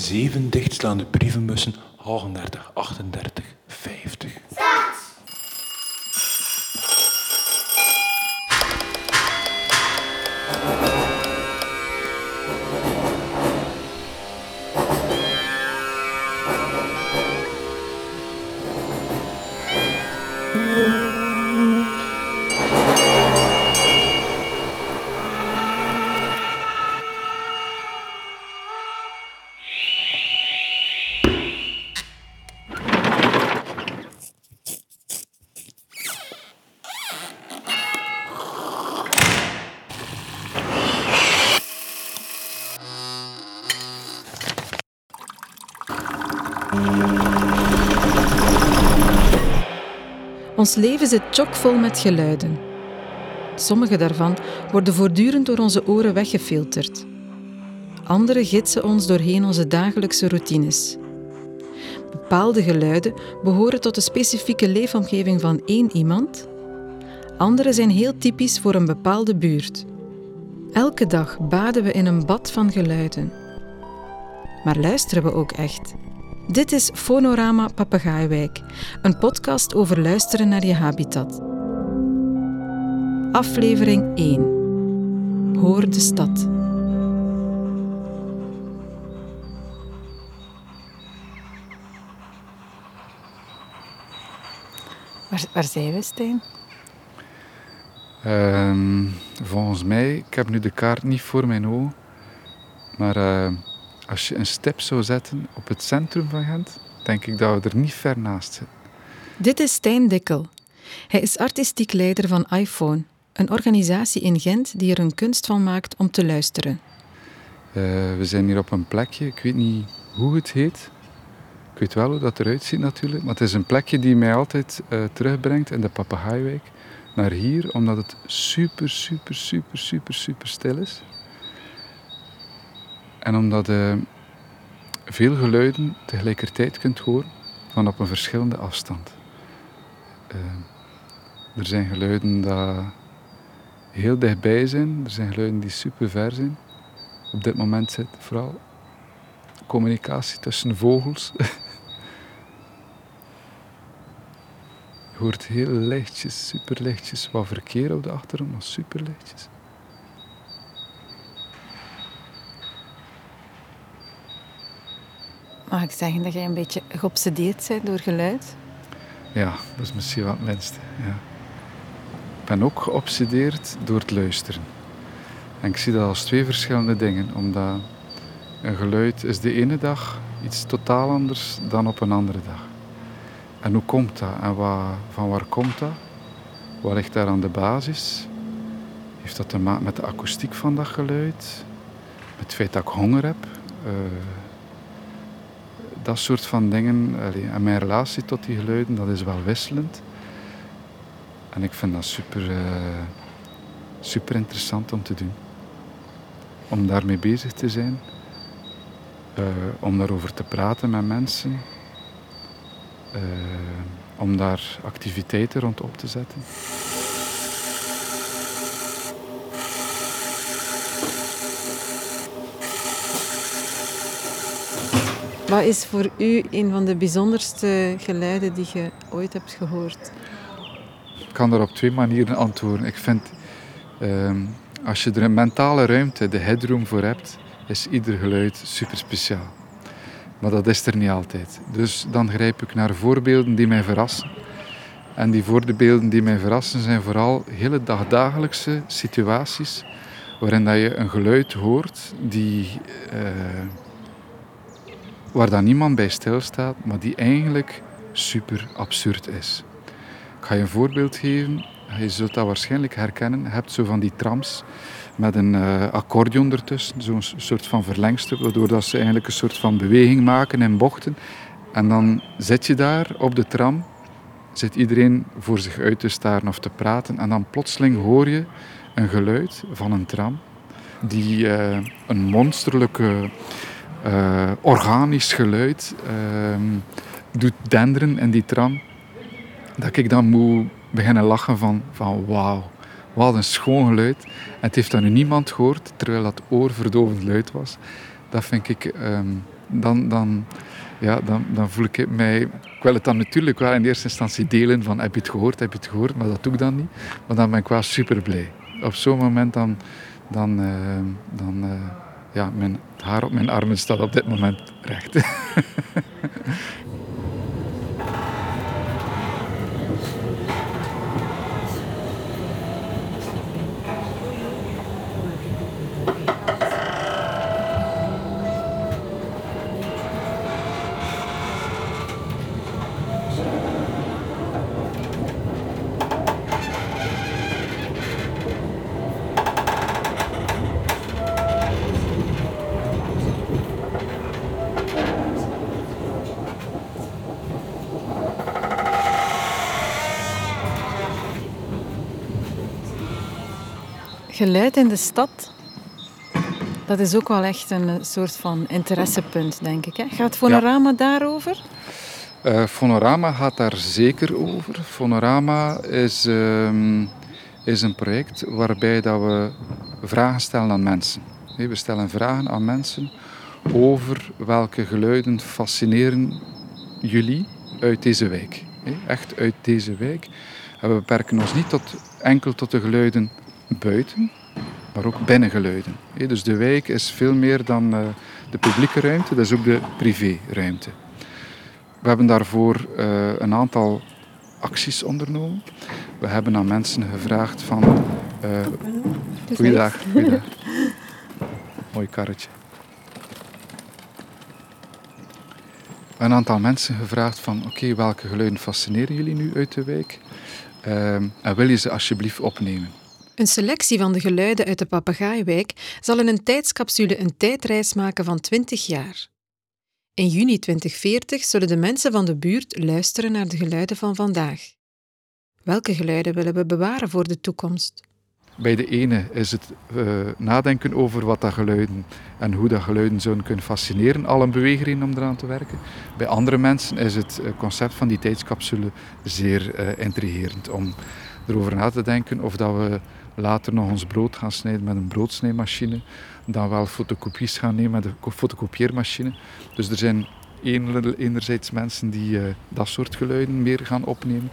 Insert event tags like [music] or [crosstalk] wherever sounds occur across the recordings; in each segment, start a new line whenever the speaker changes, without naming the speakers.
zeven dichtslaande brievenbussen 38, 38,
Ons leven zit chockvol met geluiden. Sommige daarvan worden voortdurend door onze oren weggefilterd. Andere gidsen ons doorheen onze dagelijkse routines. Bepaalde geluiden behoren tot de specifieke leefomgeving van één iemand. Andere zijn heel typisch voor een bepaalde buurt. Elke dag baden we in een bad van geluiden. Maar luisteren we ook echt? Dit is Fonorama Papegaaiwijk, een podcast over luisteren naar je habitat. Aflevering 1. Hoor de stad. Waar, waar zijn we, Stijn?
Ehm, volgens mij, ik heb nu de kaart niet voor mijn ogen, maar eh, als je een stip zou zetten op het centrum van Gent, denk ik dat we er niet ver naast zitten.
Dit is Stijn Dikkel. Hij is artistiek leider van iPhone, een organisatie in Gent die er een kunst van maakt om te luisteren.
Eh, we zijn hier op een plekje, ik weet niet hoe het heet. Ik weet wel hoe dat eruit ziet natuurlijk, maar het is een plekje die mij altijd eh, terugbrengt in de Papegaaiwijk naar hier, omdat het super, super, super, super, super stil is. En omdat je veel geluiden tegelijkertijd kunt horen van op een verschillende afstand. Uh, er zijn geluiden die heel dichtbij zijn, er zijn geluiden die super ver zijn. Op dit moment zit vooral communicatie tussen vogels. [laughs] Je hoort heel lichtjes, super lichtjes, wat verkeer op de achtergrond, maar super lichtjes.
Mag ik zeggen dat jij een beetje geobsedeerd bent door geluid?
Ja, dat is misschien wel het minste. Ja. Ik ben ook geobsedeerd door het luisteren. En ik zie dat als twee verschillende dingen, omdat een geluid is de ene dag iets totaal anders dan op een andere dag. En hoe komt dat? En wat, van waar komt dat? Wat ligt daar aan de basis? Heeft dat te maken met de akoestiek van dat geluid? Met het feit dat ik honger heb? Uh, dat soort van dingen. en mijn relatie tot die geluiden, dat is wel wisselend. En ik vind dat super, uh, super interessant om te doen. Om daarmee bezig te zijn. Uh, om daarover te praten met mensen. Uh, om daar activiteiten rond op te zetten.
Wat is voor u een van de bijzonderste geluiden die je ooit hebt gehoord?
Ik kan daar op twee manieren antwoorden. Ik vind, uh, als je er een mentale ruimte, de headroom voor hebt, is ieder geluid super speciaal. Maar dat is er niet altijd. Dus dan grijp ik naar voorbeelden die mij verrassen. En die voorbeelden die mij verrassen zijn vooral hele dagdagelijkse situaties waarin dat je een geluid hoort die... Uh, waar dan niemand bij stilstaat, maar die eigenlijk super absurd is. Ik ga je een voorbeeld geven. Je zult dat waarschijnlijk herkennen. Je hebt zo van die trams met een uh, accordeon ertussen, zo'n soort van verlengstuk, waardoor dat ze eigenlijk een soort van beweging maken in bochten. En dan zit je daar op de tram, zit iedereen voor zich uit te staren of te praten, en dan plotseling hoor je een geluid van een tram die uh, een monsterlijke uh, organisch geluid uh, doet denderen in die tram. Dat ik dan moet beginnen lachen van, van wauw, wat een schoon geluid. En het heeft dan nu niemand gehoord, terwijl dat oorverdovend luid was. Dat vind ik um, dan, dan, ja, dan, dan voel ik mij... Ik wil het dan natuurlijk wel in eerste instantie delen van heb je het gehoord, heb je het gehoord, maar dat doe ik dan niet. Maar dan ben ik wel super blij. Op zo'n moment dan, dan, uh, dan uh, ja, mijn, haar op mijn armen staat op dit moment recht. [laughs]
Geluid in de stad, dat is ook wel echt een soort van interessepunt, denk ik. Hè? Gaat Fonorama daarover?
Uh, Fonorama gaat daar zeker over. Fonorama is, uh, is een project waarbij dat we vragen stellen aan mensen. We stellen vragen aan mensen over welke geluiden fascineren jullie uit deze wijk. Echt uit deze wijk. En we beperken ons niet tot, enkel tot de geluiden buiten, maar ook binnengeluiden. Dus de wijk is veel meer dan eh, de publieke ruimte, dat is ook de privéruimte. We hebben daarvoor uh, een aantal acties ondernomen. We hebben aan mensen gevraagd van... Uh, goeiedag, goeiedag. [laughs] Mooi karretje. Een aantal mensen gevraagd van... Oké, welke geluiden fascineren jullie nu uit de wijk? Uh, en wil je ze alsjeblieft opnemen?
Een selectie van de geluiden uit de Papegaaiwijk zal in een tijdscapsule een tijdreis maken van 20 jaar. In juni 2040 zullen de mensen van de buurt luisteren naar de geluiden van vandaag. Welke geluiden willen we bewaren voor de toekomst?
Bij de ene is het uh, nadenken over wat dat geluiden en hoe dat geluiden zouden kunnen fascineren, al een beweging om eraan te werken. Bij andere mensen is het eh, concept van die tijdscapsule zeer uh, intrigerend om erover na te denken of dat we later nog ons brood gaan snijden met een broodsnijmachine, dan wel fotocopies gaan nemen met een fotocopieermachine. Dus er zijn enerzijds mensen die uh, dat soort geluiden meer gaan opnemen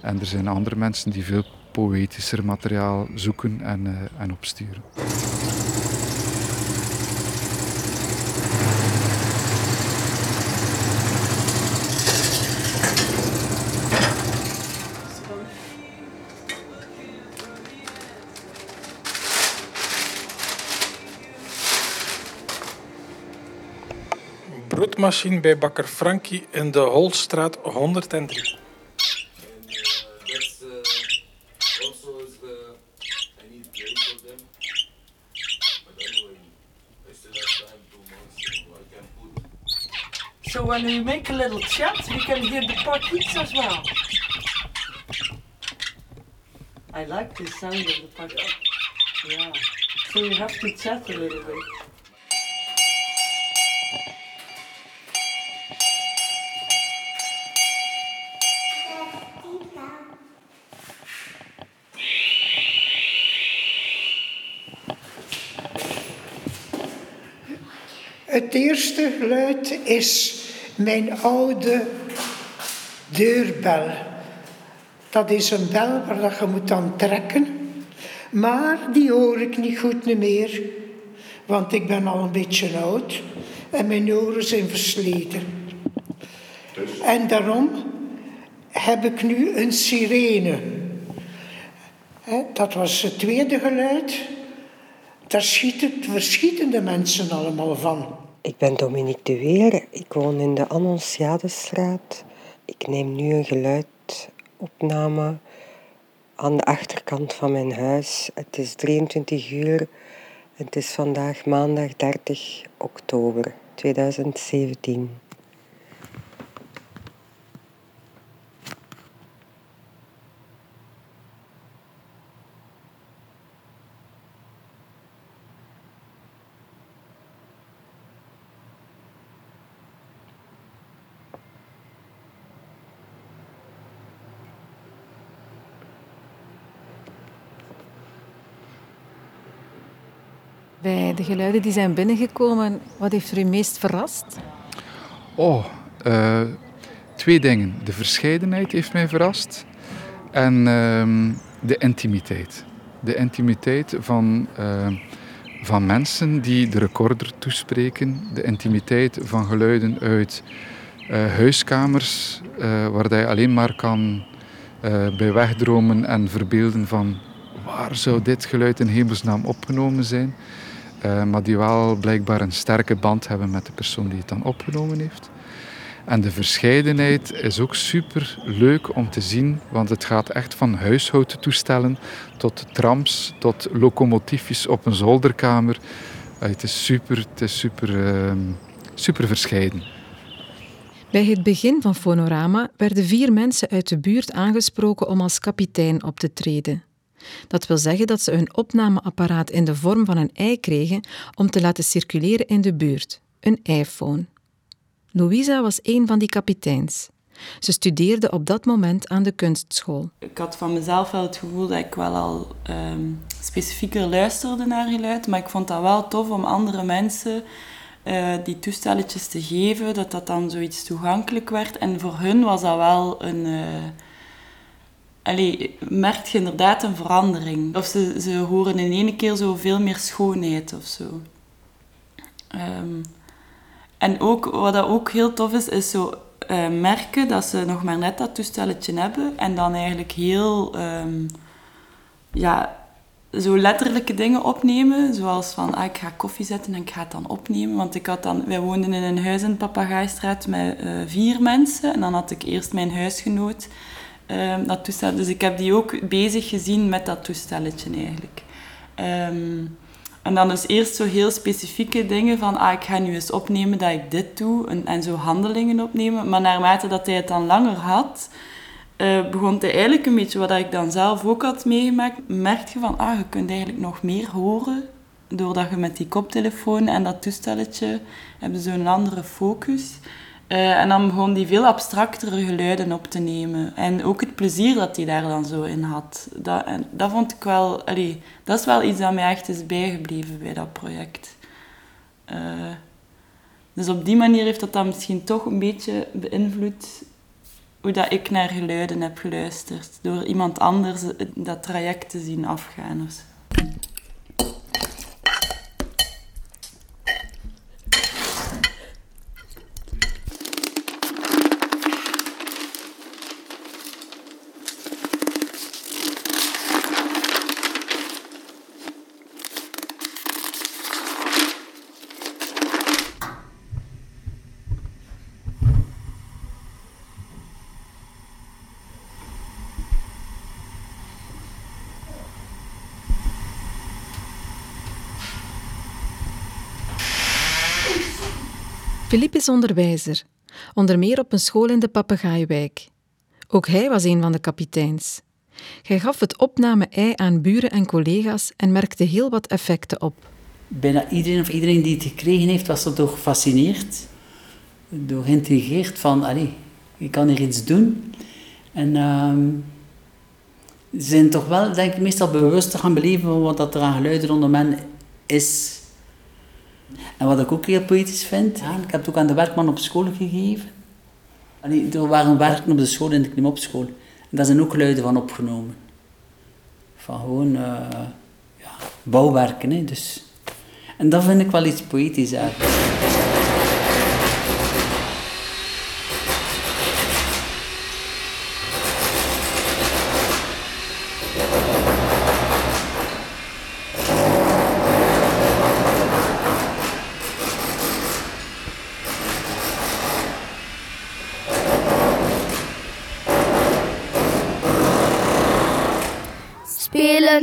en er zijn andere mensen die veel poëtischer materiaal zoeken en, uh, en opsturen.
Broodmachine bij bakker Frankie in de Holstraat 103.
So when we make a little chat, we can hear the potties as well. I like the sound of the potties. Yeah. So you have to chat a little bit.
Eerste geluid is mijn oude deurbel. Dat is een bel waar je moet aan trekken. Maar die hoor ik niet goed meer. Want ik ben al een beetje oud. En mijn oren zijn versleten. Dus? En daarom heb ik nu een sirene. Dat was het tweede geluid. Daar schieten, verschieten mensen allemaal van.
Ik ben Dominique de Weer. Ik woon in de Annonciadestraat. Ik neem nu een geluidopname aan de achterkant van mijn huis. Het is 23 uur. Het is vandaag maandag 30 oktober 2017.
Bij de geluiden die zijn binnengekomen, wat heeft er u meest verrast?
Oh, uh, twee dingen. De verscheidenheid heeft mij verrast. En ehm, de intimiteit. De intimiteit van, uh, van mensen die de recorder toespreken. De intimiteit van geluiden uit uh, huiskamers, waar je alleen maar kan bij wegdromen en verbeelden van waar zou dit geluid in hemelsnaam opgenomen zijn. Maar die wel blijkbaar een sterke band hebben met de persoon die het dan opgenomen heeft. En de verscheidenheid is ook super leuk om te zien, want het gaat echt van huishoudtoestellen tot trams, tot locomotiefjes op een zolderkamer. Het is super, het is super, uh, super verscheiden.
Bij het begin van Fonorama werden vier mensen uit de buurt aangesproken om als kapitein op te treden. Dat wil zeggen dat ze een opnameapparaat in de vorm van een ei kregen om te laten circuleren in de buurt, een iPhone. Louisa was een van die kapiteins. Ze studeerde op dat moment aan de kunstschool.
Ik had van mezelf wel het gevoel dat ik wel al um, specifieker luisterde naar geluid, maar ik vond dat wel tof om andere mensen uh, die toestelletjes te geven, dat dat dan zoiets toegankelijk werd. En voor hun was dat wel een... Uh, allee, merk je inderdaad een verandering. Of ze, ze horen in één keer zo veel meer schoonheid of zo. Um, en ook, wat dat ook heel tof is, is zo uh, merken dat ze nog maar net dat toestelletje hebben en dan eigenlijk heel, um, ja, zo letterlijke dingen opnemen. Zoals van, ah, ik ga koffie zetten en ik ga het dan opnemen. Want ik had dan, wij woonden in een huis in Papagaaistraat met uh, vier mensen. En dan had ik eerst mijn huisgenoot um, dat toestel. Dus ik heb die ook bezig gezien met dat toestelletje eigenlijk. Um, en dan dus eerst zo heel specifieke dingen van, ah, ik ga nu eens opnemen dat ik dit doe en, en zo handelingen opnemen. Maar naarmate dat hij het dan langer had, uh, begon hij eigenlijk een beetje, wat ik dan zelf ook had meegemaakt, merk je van, ah, je kunt eigenlijk nog meer horen doordat je met die koptelefoon en dat toestelletje hebben zo'n andere focus. Uh, en dan begon die veel abstractere geluiden op te nemen. En ook het plezier dat hij daar dan zo in had. Dat, en dat vond ik wel... Dat is wel iets dat mij echt is bijgebleven bij dat project. Uh, dus op die manier heeft dat dan misschien toch een beetje beïnvloed hoe dat ik naar geluiden heb geluisterd. Door iemand anders dat traject te zien afgaan of.
Philippe is onderwijzer, onder meer op een school in de Papegaaiwijk. Ook hij was een van de kapiteins. Hij gaf het opname-ei aan buren en collega's en merkte heel wat effecten op.
Bijna iedereen of iedereen die het gekregen heeft, was er door gefascineerd, door geïntrigeerd van, allee, ik kan hier iets doen. En uh, ze zijn toch wel, denk ik, meestal bewust te gaan beleven van wat er aan geluiden rondom men is en wat ik ook heel poëtisch vind, ja, ik heb het ook aan de werkman op school gegeven. Allee, er waren werken op de school en de klimopschool. En daar zijn ook luiden van opgenomen. Van gewoon uh, ja, bouwwerken. Hè, dus. En dat vind ik wel iets poëtisch eigenlijk.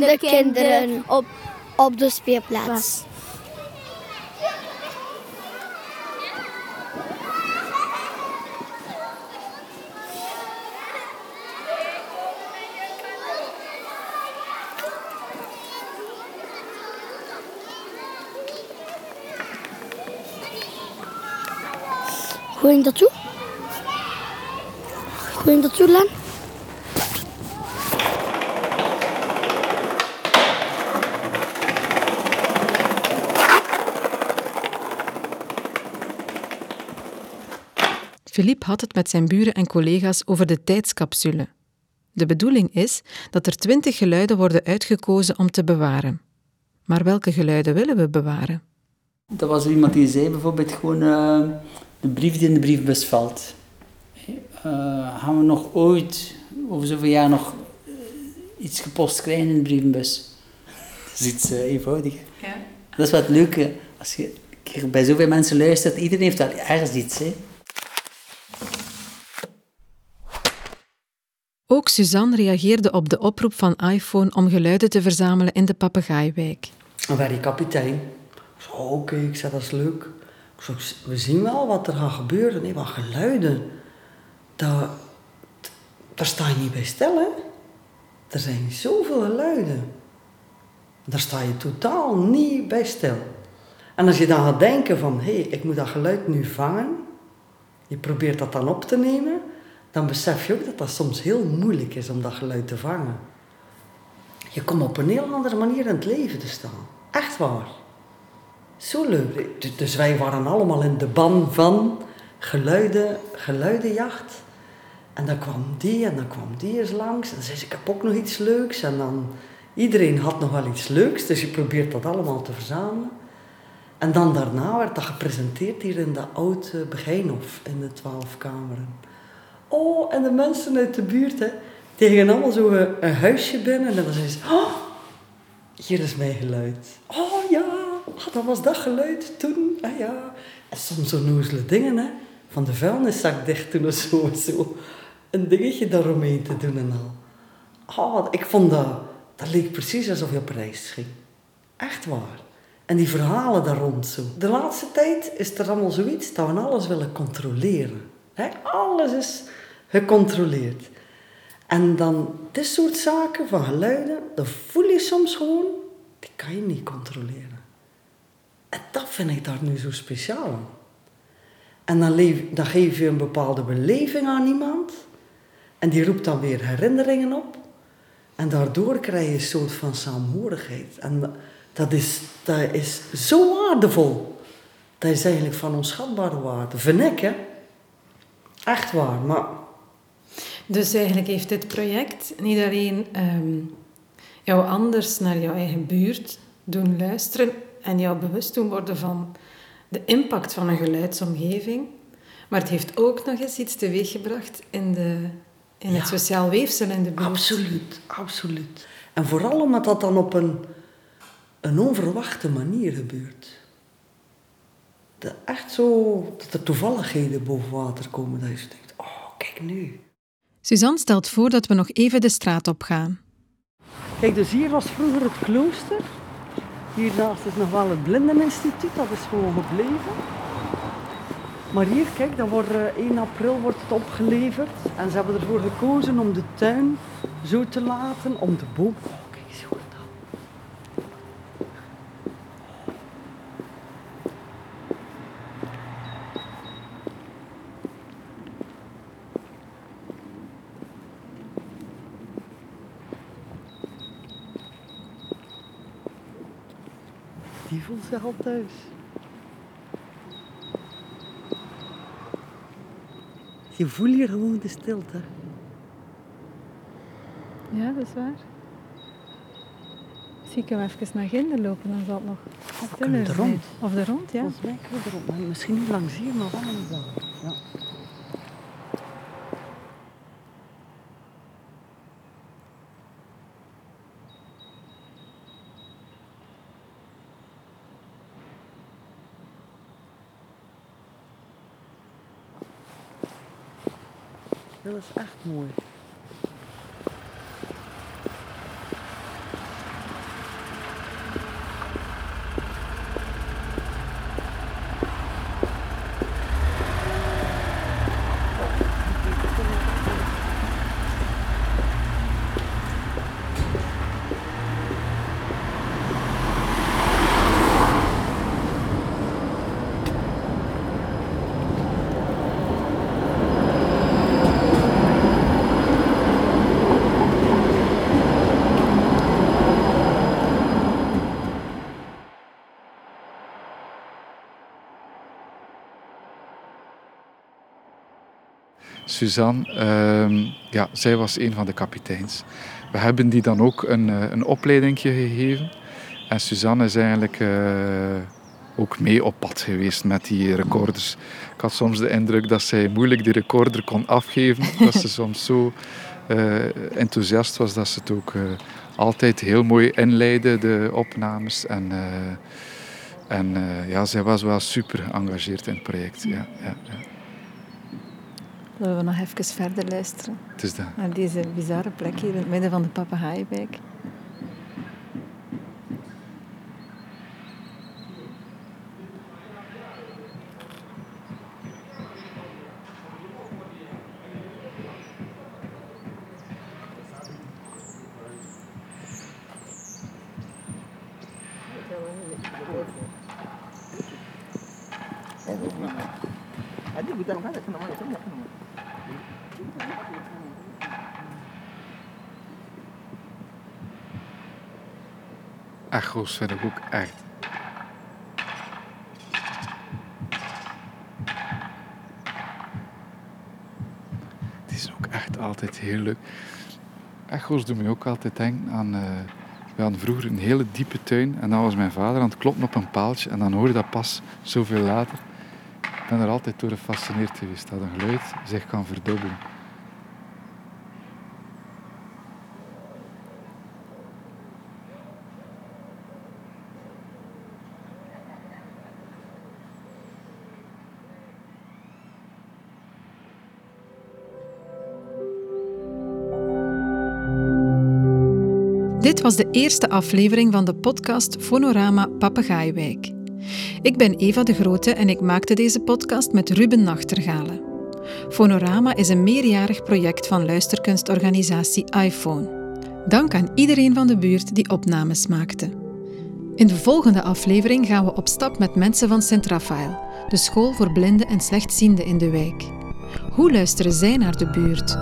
De kinderen op, op de speelplaats. Gooi dat toe? Gooi dat toe, Len?
Philippe had het met zijn buren en collega's over de tijdscapsule. De bedoeling is dat er twintig geluiden worden uitgekozen om te bewaren. Maar welke geluiden willen we bewaren?
Dat was iemand die zei bijvoorbeeld gewoon uh, de brief die in de briefbus valt. Uh, gaan we nog ooit, over zoveel jaar, nog uh, iets gepost krijgen in de brievenbus? Dat is iets eenvoudiger. Ja. Dat is wat leuke. Als je bij zoveel mensen luistert, iedereen heeft wel ergens iets. Hè?
Ook Suzanne reageerde op de oproep van iPhone om geluiden te verzamelen in de papegaaiwijk.
Dan werd kapitein. Oké, ik zei dat is leuk. We zien wel wat er gaat gebeuren. Nee, wat geluiden. Daar, daar sta je niet bij stil, hè. Er zijn zoveel geluiden. Daar sta je totaal niet bij stil. En als je dan gaat denken van, hé, hey, ik moet dat geluid nu vangen. Je probeert dat dan op te nemen dan besef je ook dat dat soms heel moeilijk is om dat geluid te vangen. Je komt op een heel andere manier in het leven te staan. Echt waar. Zo leuk. Dus wij waren allemaal in de ban van geluiden, geluidenjacht. En dan kwam die en dan kwam die eens langs. En dan zei ze, ik heb ook nog iets leuks. En dan, iedereen had nog wel iets leuks. Dus je probeert dat allemaal te verzamelen. En dan daarna werd dat gepresenteerd hier in de oude Begijnhof in de twaalf kameren. Oh, en de mensen uit de buurt, hè, die allemaal zo een, huisje binnen. En dan zeiden ze, oh, hier is mijn geluid. Oh ja, ah, dat was dat geluid toen. Ah ja. En soms zo nozele dingen, hè. Van de vuilniszak dicht doen of zo. [laughs] zo. Een dingetje daaromheen te doen en al. Oh, ik vond dat, dat leek precies alsof je op reis ging. Echt waar. En die verhalen daar rond zo. De laatste tijd is er allemaal zoiets dat we alles willen controleren. He, alles is gecontroleerd. En dan dit soort zaken van geluiden, dan voel je soms gewoon, die kan je niet controleren. En dat vind ik daar nu zo speciaal. En dan geef je een bepaalde beleving aan iemand. En die roept dan weer herinneringen op. En daardoor krijg je een soort van saamhorigheid. En dat is, dat is zo waardevol. Dat is eigenlijk van onschatbare waarde. Vind ik, hè. Echt waar, maar
dus eigenlijk heeft dit project niet alleen um, jou anders naar jouw eigen buurt doen luisteren en jou bewust doen worden van de impact van een geluidsomgeving, maar het heeft ook nog eens iets teweeggebracht in, de, in het sociaal weefsel in de buurt.
Absoluut, absoluut. En vooral omdat dat dan op een, een onverwachte manier gebeurt. Dat echt zo, dat er toevalligheden boven water komen, dat je denkt, oh, kijk nu.
Suzanne stelt voor dat we nog even de straat op gaan.
Kijk, dus hier was vroeger het klooster. Hiernaast is nog wel het blindeninstituut, dat is gewoon gebleven. Maar hier, kijk, dat wordt, 1 eh, april wordt het opgeleverd. En ze hebben ervoor gekozen om de tuin zo te laten, om de boom... Oh, kijk eens hoe zich al thuis. Je voelt hier gewoon de stilte.
Ja, dat is waar. Zie ik hem even naar Ginder lopen, dan zal het nog
stiller de rond.
Of de rond, ja.
Volgens mij de rond. misschien niet langs hier, maar wel in de Ja. Dat is echt mooi.
Suzanne, ehm, ja, zij was een van de kapiteins. We hebben die dan ook een, uh, een opleiding gegeven. En Suzanne is eigenlijk uh, ook mee op pad geweest met die recorders. Ik had soms de indruk dat zij moeilijk die recorder kon afgeven. [laughs] dat ze soms zo uh, enthousiast was dat ze het ook altijd heel mooi inleidde, de opnames. En, en ja, zij was wel super geëngageerd in het project. Ja, ja, ja.
Zullen we nog even verder luisteren?
Het is dat.
Naar deze bizarre plek hier in het midden van de papegaaienbeek.
Het is ook echt altijd heel leuk. Echo's doen me ook altijd denken aan... Uh, we hadden vroeger een hele diepe tuin en dan was mijn vader aan het kloppen op een paaltje en dan hoorde dat pas zoveel later. Ik ben er altijd door gefascineerd geweest dat een geluid zich kan verdubbelen.
Dit was de eerste aflevering van de podcast Fonorama Papegaaiwijk. Ik ben Eva de Grote en ik maakte deze podcast met Ruben Nachtergalen. Fonorama is een meerjarig project van luisterkunstorganisatie iPhone. Dank aan iedereen van de buurt die opnames maakte. In de volgende aflevering gaan we op stap met mensen van Sint Raphaël, de school voor blinden en slechtzienden in de wijk. Hoe luisteren zij naar de buurt?